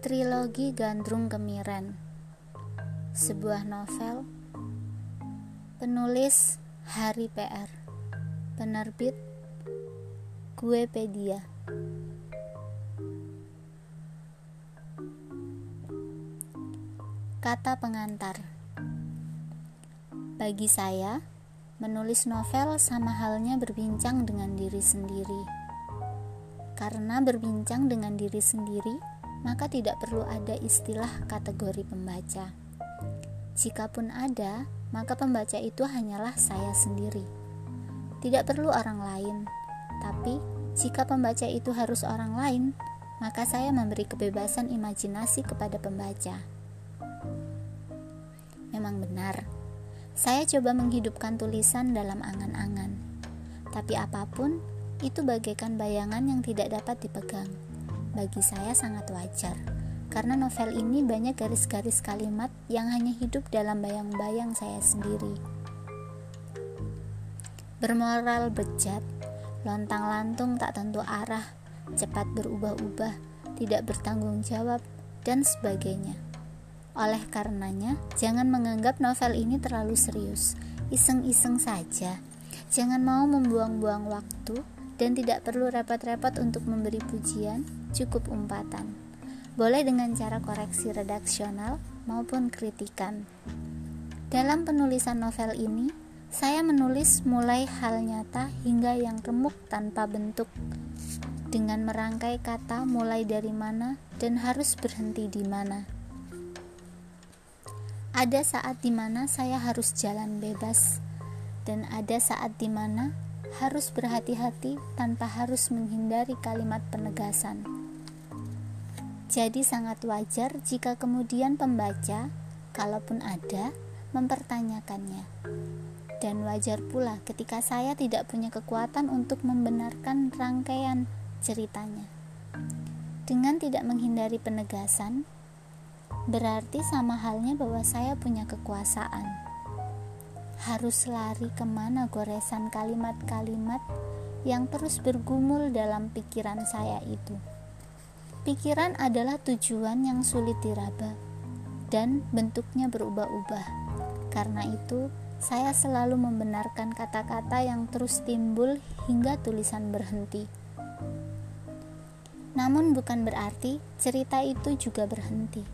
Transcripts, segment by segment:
Trilogi Gandrung Kemiren Sebuah novel. Penulis Hari PR Penerbit Guepedia. Kata pengantar. Bagi saya, menulis novel sama halnya berbincang dengan diri sendiri. Karena berbincang dengan diri sendiri maka tidak perlu ada istilah kategori pembaca. Jikapun ada, maka pembaca itu hanyalah saya sendiri. Tidak perlu orang lain, tapi jika pembaca itu harus orang lain, maka saya memberi kebebasan imajinasi kepada pembaca. Memang benar, saya coba menghidupkan tulisan dalam angan-angan, tapi apa pun itu bagaikan bayangan yang tidak dapat dipegang bagi saya sangat wajar karena novel ini banyak garis-garis kalimat yang hanya hidup dalam bayang-bayang saya sendiri. Bermoral bejat, lontang-lantung tak tentu arah, cepat berubah-ubah, tidak bertanggung jawab, dan sebagainya. Oleh karenanya, jangan menganggap novel ini terlalu serius, iseng-iseng saja. Jangan mau membuang-buang waktu dan tidak perlu repot-repot untuk memberi pujian, cukup umpatan. Boleh dengan cara koreksi redaksional maupun kritikan. Dalam penulisan novel ini, saya menulis mulai hal nyata hingga yang remuk tanpa bentuk, dengan merangkai kata mulai dari mana dan harus berhenti di mana. Ada saat di mana saya harus jalan bebas, dan ada saat di mana harus berhati-hati tanpa harus menghindari kalimat penegasan. Jadi sangat wajar jika kemudian pembaca, kalaupun ada, mempertanyakannya. Dan wajar pula ketika saya tidak punya kekuatan untuk membenarkan rangkaian ceritanya. Dengan tidak menghindari penegasan, berarti sama halnya bahwa saya punya kekuasaan harus lari ke mana goresan kalimat-kalimat yang terus bergumul dalam pikiran saya itu. Pikiran adalah tujuan yang sulit diraba dan bentuknya berubah-ubah. Karena itu, saya selalu membenarkan kata-kata yang terus timbul hingga tulisan berhenti. Namun bukan berarti cerita itu juga berhenti.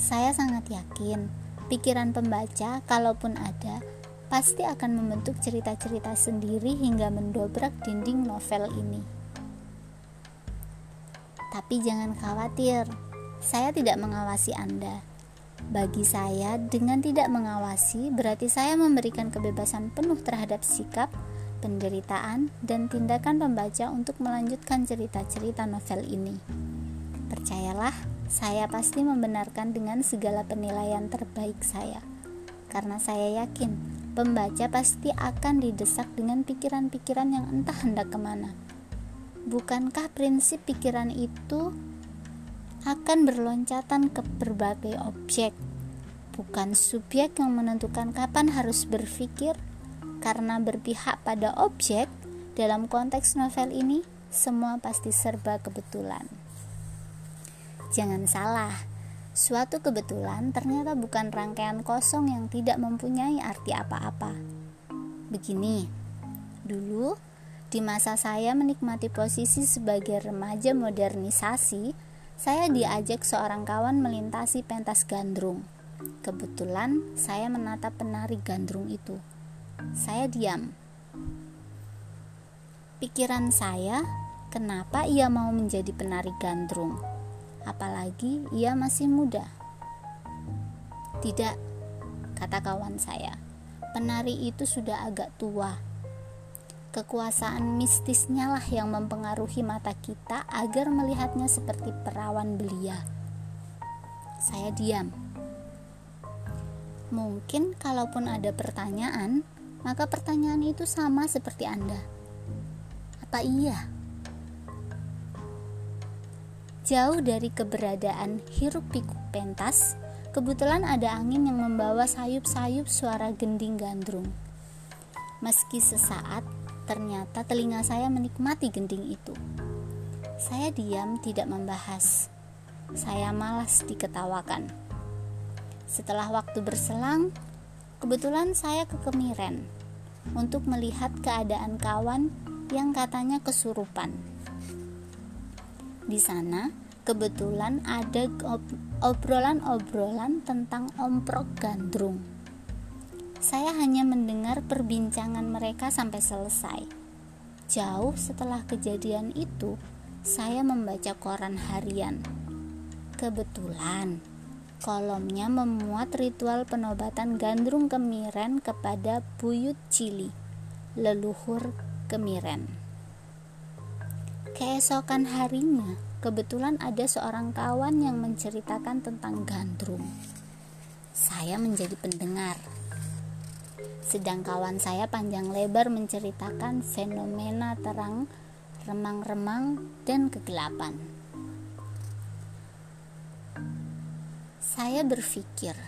Saya sangat yakin pikiran pembaca, kalaupun ada, pasti akan membentuk cerita-cerita sendiri hingga mendobrak dinding novel ini. Tapi jangan khawatir, saya tidak mengawasi Anda. Bagi saya, dengan tidak mengawasi berarti saya memberikan kebebasan penuh terhadap sikap, penderitaan, dan tindakan pembaca untuk melanjutkan cerita-cerita novel ini. Percayalah, saya pasti membenarkan dengan segala penilaian terbaik saya, karena saya yakin pembaca pasti akan didesak dengan pikiran-pikiran yang entah hendak ke mana. Bukankah prinsip pikiran itu akan berloncatan ke berbagai objek, bukan subjek yang menentukan kapan harus berpikir, karena berpihak pada objek dalam konteks novel ini, semua pasti serba kebetulan. Jangan salah, Suatu kebetulan ternyata bukan rangkaian kosong yang tidak mempunyai arti apa-apa. Begini, dulu di masa saya menikmati posisi sebagai remaja modernisasi, saya diajak seorang kawan melintasi pentas gandrung. Kebetulan saya menatap penari gandrung itu. Saya diam. Pikiran saya, kenapa ia mau menjadi penari gandrung? Apalagi ia masih muda. Tidak, kata kawan saya, penari itu sudah agak tua. Kekuasaan mistisnya lah yang mempengaruhi mata kita agar melihatnya seperti perawan belia. Saya diam. Mungkin kalaupun ada pertanyaan, maka pertanyaan itu sama seperti Anda. Apa iya? Jauh dari keberadaan hiruk pikuk pentas, kebetulan ada angin yang membawa sayup-sayup suara gending gandrung. Meski sesaat, ternyata telinga saya menikmati gending itu. Saya diam tidak membahas. saya malas diketawakan. Setelah waktu berselang, kebetulan saya ke Kemiren untuk melihat keadaan kawan yang katanya kesurupan. Di sana, kebetulan ada obrolan-obrolan tentang omprok gandrung. Saya hanya mendengar perbincangan mereka sampai selesai. Jauh setelah kejadian itu, saya membaca koran harian. Kebetulan, kolomnya memuat ritual penobatan gandrung kemiren kepada Buyut Cili, leluhur kemiren. Keesokan harinya, kebetulan ada seorang kawan yang menceritakan tentang gandrung. Saya menjadi pendengar. Sedang kawan saya panjang lebar menceritakan fenomena terang, remang-remang, dan kegelapan. Saya berpikir,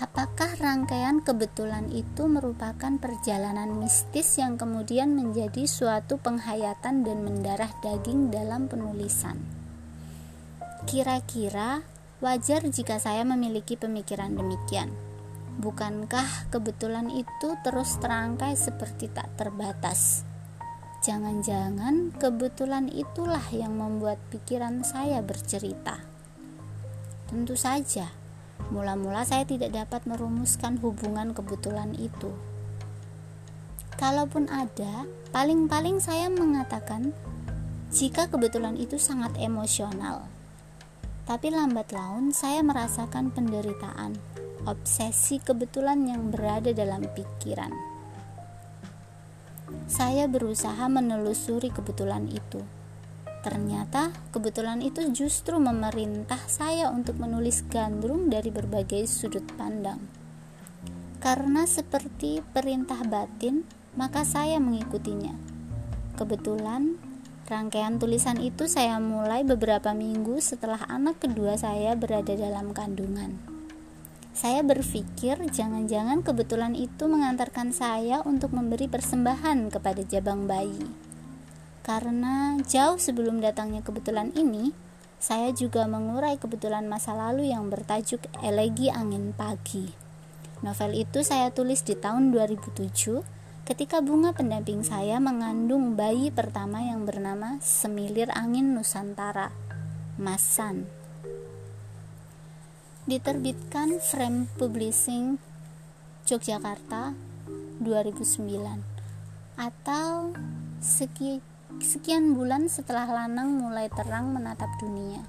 Apakah rangkaian kebetulan itu merupakan perjalanan mistis yang kemudian menjadi suatu penghayatan dan mendarah daging dalam penulisan? Kira-kira wajar jika saya memiliki pemikiran demikian. Bukankah kebetulan itu terus terangkai seperti tak terbatas? Jangan-jangan kebetulan itulah yang membuat pikiran saya bercerita. Tentu saja Mula-mula saya tidak dapat merumuskan hubungan kebetulan itu. Kalaupun ada, paling-paling saya mengatakan jika kebetulan itu sangat emosional. Tapi lambat laun saya merasakan penderitaan, obsesi kebetulan yang berada dalam pikiran. Saya berusaha menelusuri kebetulan itu Ternyata kebetulan itu justru memerintah saya untuk menulis gandrung dari berbagai sudut pandang. Karena seperti perintah batin, maka saya mengikutinya. Kebetulan rangkaian tulisan itu saya mulai beberapa minggu setelah anak kedua saya berada dalam kandungan. Saya berpikir jangan-jangan kebetulan itu mengantarkan saya untuk memberi persembahan kepada jabang bayi. Karena jauh sebelum datangnya kebetulan ini, saya juga mengurai kebetulan masa lalu yang bertajuk Elegi Angin Pagi. Novel itu saya tulis di tahun 2007 ketika bunga pendamping saya mengandung bayi pertama yang bernama Semilir Angin Nusantara, Masan. Diterbitkan Frame Publishing Yogyakarta 2009 atau sekitar sekian bulan setelah Lanang mulai terang menatap dunia.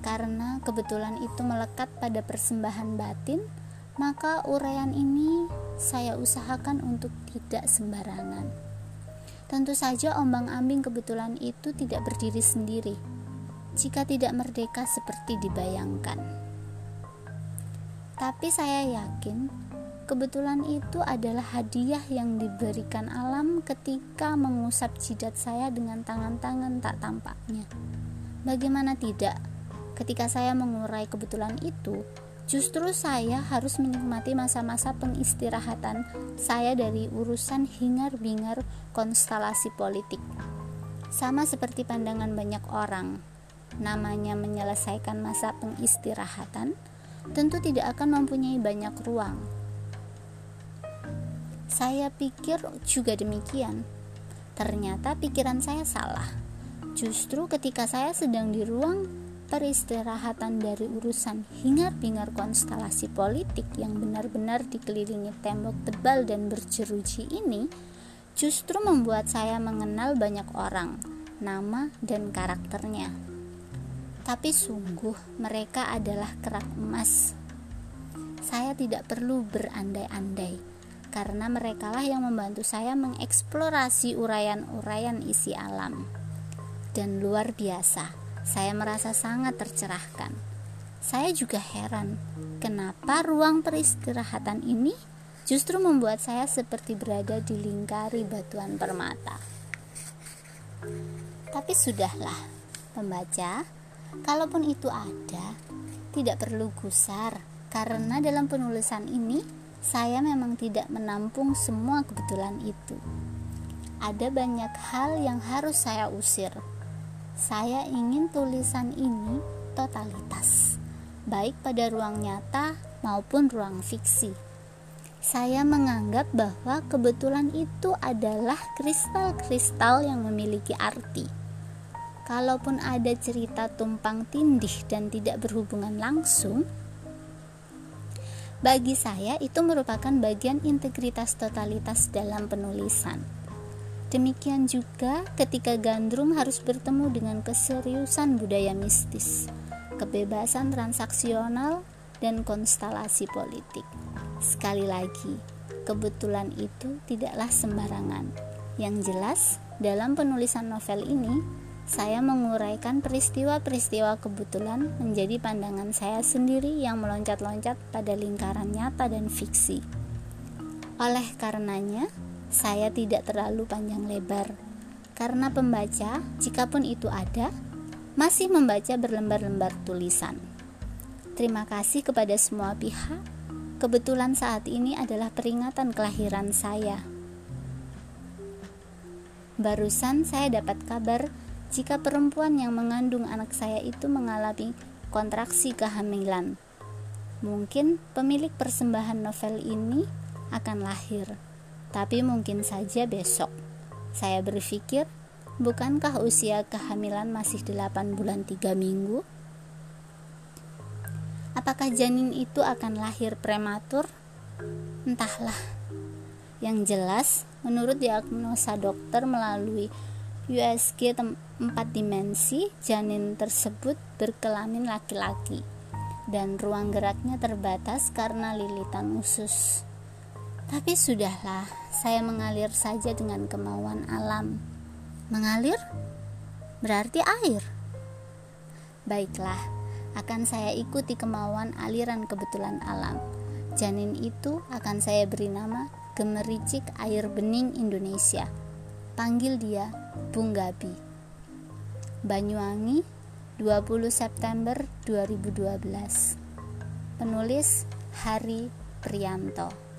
Karena kebetulan itu melekat pada persembahan batin, maka uraian ini saya usahakan untuk tidak sembarangan. Tentu saja ombang-ambing kebetulan itu tidak berdiri sendiri jika tidak merdeka seperti dibayangkan. Tapi saya yakin Kebetulan itu adalah hadiah yang diberikan alam ketika mengusap jidat saya dengan tangan-tangan tak tampaknya. Bagaimana tidak? Ketika saya mengurai kebetulan itu, justru saya harus menikmati masa-masa pengistirahatan saya dari urusan hingar-bingar konstelasi politik. Sama seperti pandangan banyak orang, namanya menyelesaikan masa pengistirahatan, tentu tidak akan mempunyai banyak ruang saya pikir juga demikian. Ternyata pikiran saya salah. Justru ketika saya sedang di ruang peristirahatan dari urusan hingar-bingar konstelasi politik yang benar-benar dikelilingi tembok tebal dan berjeruji ini, justru membuat saya mengenal banyak orang, nama dan karakternya. Tapi sungguh mereka adalah kerak emas. Saya tidak perlu berandai-andai karena merekalah yang membantu saya mengeksplorasi uraian-uraian isi alam. Dan luar biasa, saya merasa sangat tercerahkan. Saya juga heran, kenapa ruang peristirahatan ini justru membuat saya seperti berada di lingkari batuan permata. Tapi sudahlah, pembaca, kalaupun itu ada, tidak perlu gusar karena dalam penulisan ini saya memang tidak menampung semua kebetulan itu. Ada banyak hal yang harus saya usir. Saya ingin tulisan ini totalitas, baik pada ruang nyata maupun ruang fiksi. Saya menganggap bahwa kebetulan itu adalah kristal-kristal yang memiliki arti. Kalaupun ada cerita tumpang tindih dan tidak berhubungan langsung, bagi saya itu merupakan bagian integritas totalitas dalam penulisan. Demikian juga ketika Gandrum harus bertemu dengan keseriusan budaya mistis, kebebasan transaksional, dan konstelasi politik. Sekali lagi, kebetulan itu tidaklah sembarangan. Yang jelas, dalam penulisan novel ini, saya menguraikan peristiwa-peristiwa kebetulan menjadi pandangan saya sendiri yang meloncat-loncat pada lingkaran nyata dan fiksi. Oleh karenanya, saya tidak terlalu panjang lebar, karena pembaca, jikapun itu ada, masih membaca berlembar-lembar tulisan. Terima kasih kepada semua pihak. Kebetulan saat ini adalah peringatan kelahiran saya. Barusan saya dapat kabar jika perempuan yang mengandung anak saya itu mengalami kontraksi kehamilan. Mungkin pemilik persembahan novel ini akan lahir, tapi mungkin saja besok. Saya berpikir, bukankah usia kehamilan masih 8 bulan 3 minggu? Apakah janin itu akan lahir prematur? Entahlah. Yang jelas, menurut diagnosa dokter melalui USG 4 dimensi, janin tersebut berkelamin laki-laki dan ruang geraknya terbatas karena lilitan usus. Tapi sudahlah, saya mengalir saja dengan kemauan alam. Mengalir berarti air. Baiklah, akan saya ikuti kemauan aliran kebetulan alam. Janin itu akan saya beri nama Gemericik Air Bening Indonesia panggil dia Bung Gabi. Banyuwangi, 20 September 2012. Penulis Hari Prianto.